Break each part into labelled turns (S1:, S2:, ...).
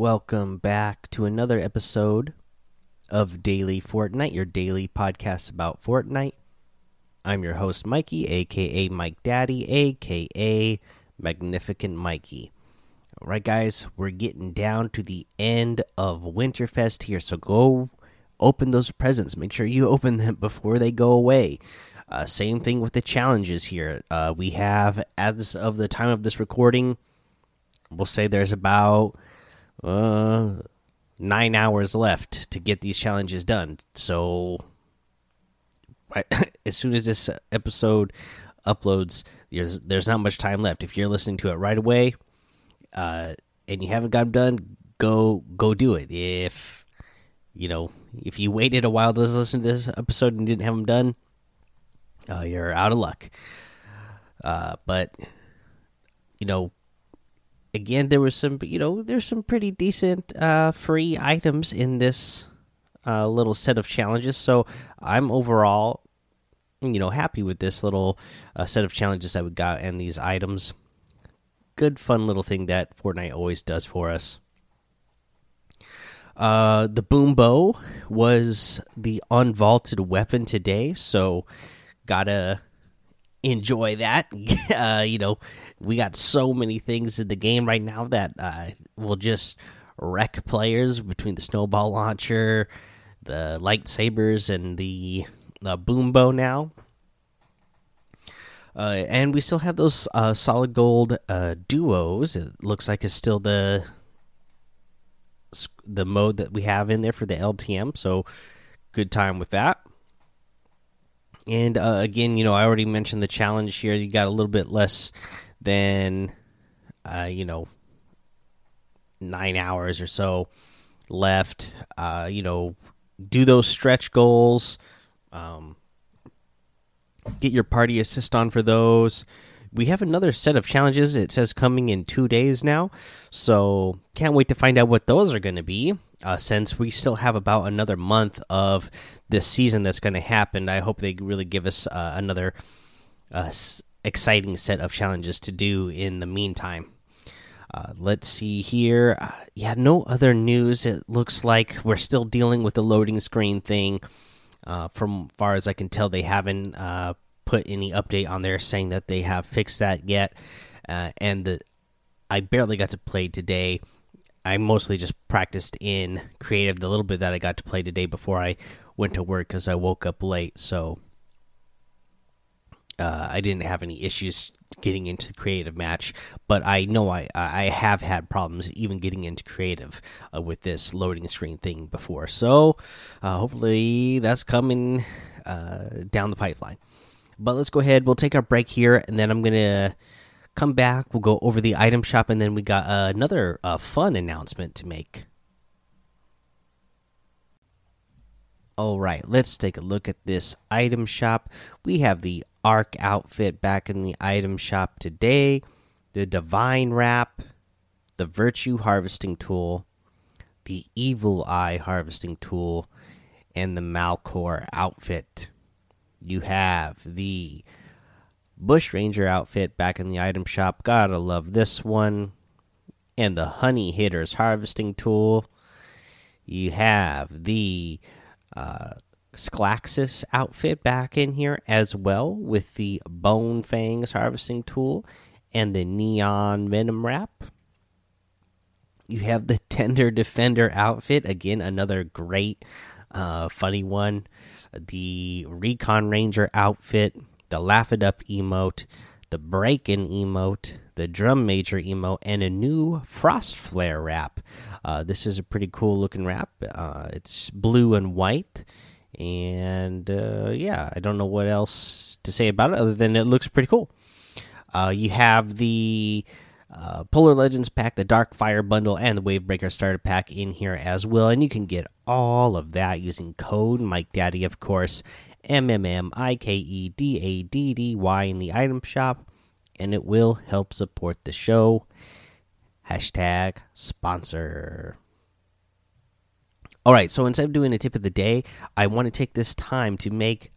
S1: welcome back to another episode of Daily Fortnite, your daily podcast about Fortnite. I'm your host, Mikey, aka Mike Daddy, aka Magnificent Mikey. All right, guys, we're getting down to the end of Winterfest here, so go open those presents. Make sure you open them before they go away. Uh, same thing with the challenges here. Uh, we have, as of the time of this recording, we'll say there's about uh, nine hours left to get these challenges done. So, I, as soon as this episode uploads, there's there's not much time left. If you're listening to it right away, uh, and you haven't got them done, go go do it. If you know if you waited a while to listen to this episode and didn't have them done, uh, you're out of luck. Uh, but you know, again, there was some, you know, there's some pretty decent uh, free items in this uh, little set of challenges. So I'm overall, you know, happy with this little uh, set of challenges that we got and these items. Good, fun little thing that Fortnite always does for us. Uh, the boom bow was the unvaulted weapon today, so gotta enjoy that. uh, you know, we got so many things in the game right now that uh, will just wreck players between the snowball launcher, the lightsabers, and the, the boom bow now. Uh, and we still have those uh, solid gold uh, duos. It looks like it's still the the mode that we have in there for the LTM. So good time with that. And uh, again, you know, I already mentioned the challenge here. You got a little bit less than, uh, you know, nine hours or so left. Uh, you know, do those stretch goals. Um, get your party assist on for those. We have another set of challenges. It says coming in two days now. So can't wait to find out what those are going to be uh, since we still have about another month of this season that's going to happen. I hope they really give us uh, another uh, exciting set of challenges to do in the meantime. Uh, let's see here. Uh, yeah, no other news. It looks like we're still dealing with the loading screen thing. Uh, from far as I can tell, they haven't put any update on there saying that they have fixed that yet. and the I barely got to play today I mostly just practiced in creative the little bit that I got to play today before I went to work because I woke up late. So uh, I didn't have any issues getting into the creative match, but I know I I have had problems even getting into creative uh, with this loading screen thing before. So uh, hopefully that's coming uh, down the pipeline. But let's go ahead. We'll take our break here, and then I'm gonna come back. We'll go over the item shop, and then we got uh, another uh, fun announcement to make. All right, let's take a look at this item shop. We have the Arc outfit back in the item shop today, the Divine Wrap, the Virtue Harvesting Tool, the Evil Eye Harvesting Tool, and the Malcore outfit. You have the Bush Ranger outfit back in the item shop. Gotta love this one. And the Honey Hitters harvesting tool. You have the uh, outfit back in here as well with the Bone Fangs harvesting tool and the Neon Venom Wrap. You have the Tender Defender outfit. Again, another great, uh, funny one. The Recon Ranger outfit the Laugh It Up emote, the Break In emote, the Drum Major emote, and a new Frost Flare wrap. Uh, this is a pretty cool looking wrap. Uh, it's blue and white. And uh, yeah, I don't know what else to say about it other than it looks pretty cool. Uh, you have the uh, Polar Legends pack, the Dark Fire bundle, and the Wavebreaker starter pack in here as well. And you can get all of that using code Mike Daddy, of course, M M M I K E D A D D Y in the item shop, and it will help support the show. Hashtag sponsor. All right, so instead of doing a tip of the day, I want to take this time to make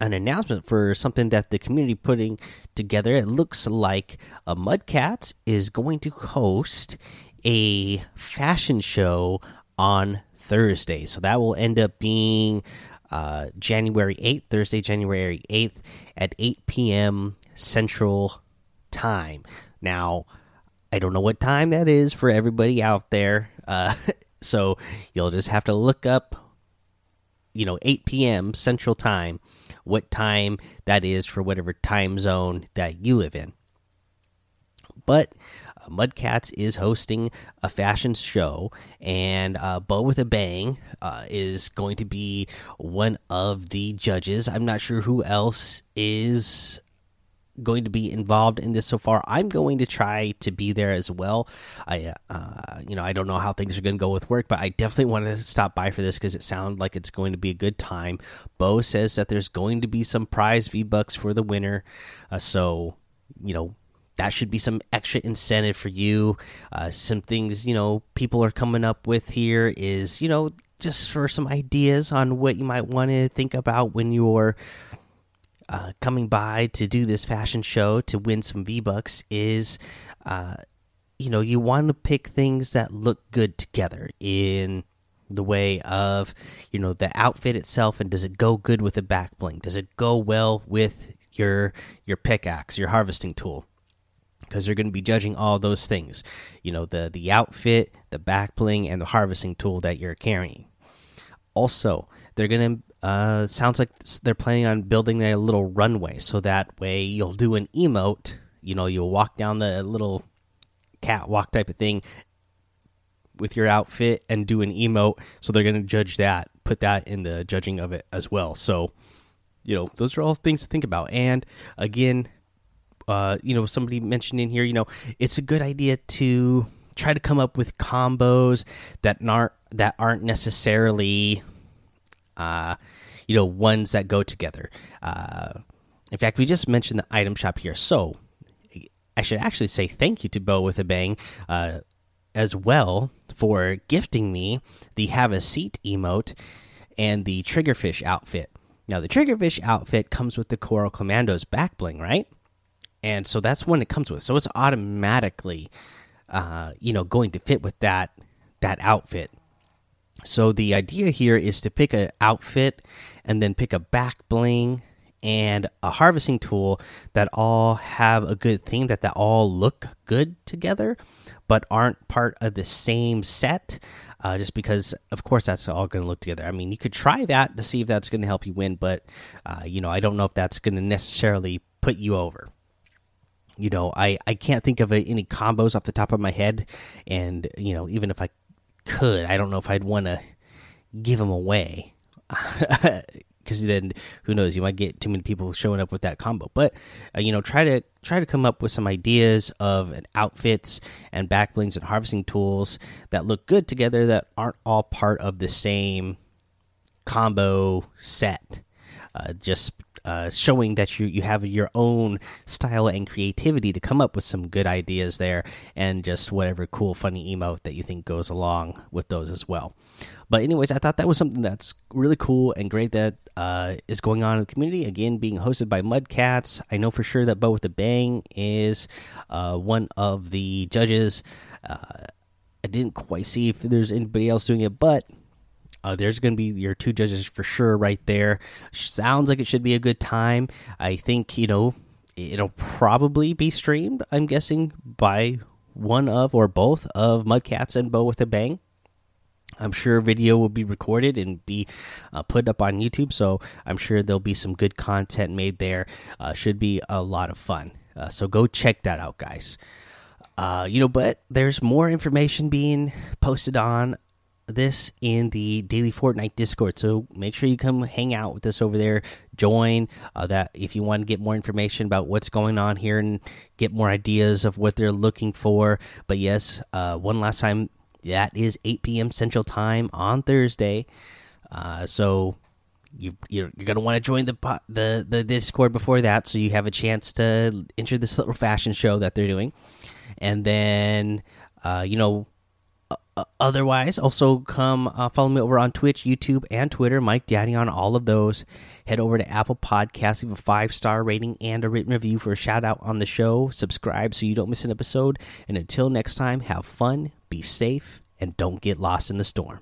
S1: an announcement for something that the community putting together. It looks like a Mudcat is going to host a fashion show on Thursday. So that will end up being uh, January 8th, Thursday, January 8th at 8 p.m. Central Time. Now, I don't know what time that is for everybody out there. Uh, so you'll just have to look up, you know, 8 p.m. Central Time, what time that is for whatever time zone that you live in. But uh, Mudcats is hosting a fashion show, and uh, Bo with a Bang uh, is going to be one of the judges. I'm not sure who else is going to be involved in this so far. I'm going to try to be there as well. I, uh, you know, I don't know how things are going to go with work, but I definitely want to stop by for this because it sounds like it's going to be a good time. Bo says that there's going to be some prize V bucks for the winner, uh, so you know that should be some extra incentive for you. Uh, some things you know people are coming up with here is you know just for some ideas on what you might want to think about when you're uh, coming by to do this fashion show to win some V bucks is, uh, you know, you want to pick things that look good together in the way of, you know, the outfit itself and does it go good with the back bling? Does it go well with your your pickaxe, your harvesting tool? because they're going to be judging all those things you know the the outfit the back bling and the harvesting tool that you're carrying also they're going to uh, sounds like they're planning on building a little runway so that way you'll do an emote. You know, you'll walk down the little catwalk type of thing with your outfit and do an emote. So they're going to judge that, put that in the judging of it as well. So, you know, those are all things to think about. And again, uh, you know, somebody mentioned in here, you know, it's a good idea to try to come up with combos that aren't that aren't necessarily uh, you know, ones that go together. Uh, in fact, we just mentioned the item shop here, so I should actually say thank you to Bo with a Bang uh, as well for gifting me the Have a Seat emote and the Triggerfish outfit. Now, the Triggerfish outfit comes with the Coral Commandos back bling, right? And so that's one it comes with. So it's automatically, uh, you know, going to fit with that that outfit. So the idea here is to pick an outfit and then pick a back bling and a harvesting tool that all have a good thing that that all look good together but aren't part of the same set uh, just because of course that's all going to look together. I mean you could try that to see if that's going to help you win but uh, you know i don't know if that's going to necessarily put you over. You know i i can't think of any combos off the top of my head and you know even if i could. I don't know if I'd want to give them away because then who knows? You might get too many people showing up with that combo. But uh, you know, try to try to come up with some ideas of outfits and backblings and harvesting tools that look good together that aren't all part of the same combo set. Uh, just uh, showing that you you have your own style and creativity to come up with some good ideas there, and just whatever cool, funny emote that you think goes along with those as well. But anyways, I thought that was something that's really cool and great that uh, is going on in the community. Again, being hosted by Mudcats. I know for sure that Bo with the Bang is uh, one of the judges. Uh, I didn't quite see if there's anybody else doing it, but uh, there's going to be your two judges for sure right there. Sounds like it should be a good time. I think, you know, it'll probably be streamed, I'm guessing, by one of or both of Mudcats and Bo with a Bang. I'm sure video will be recorded and be uh, put up on YouTube, so I'm sure there'll be some good content made there. Uh, should be a lot of fun. Uh, so go check that out, guys. Uh, you know, but there's more information being posted on this in the daily Fortnite Discord. So make sure you come hang out with us over there. Join uh, that if you want to get more information about what's going on here and get more ideas of what they're looking for. But yes, uh, one last time, that is 8 p.m. Central Time on Thursday. Uh, so you you're, you're gonna want to join the the the Discord before that, so you have a chance to enter this little fashion show that they're doing, and then uh, you know otherwise, also come uh, follow me over on Twitch, YouTube, and Twitter. Mike Daddy on all of those. Head over to Apple Podcasts, leave a five star rating and a written review for a shout out on the show. Subscribe so you don't miss an episode. And until next time, have fun, be safe, and don't get lost in the storm.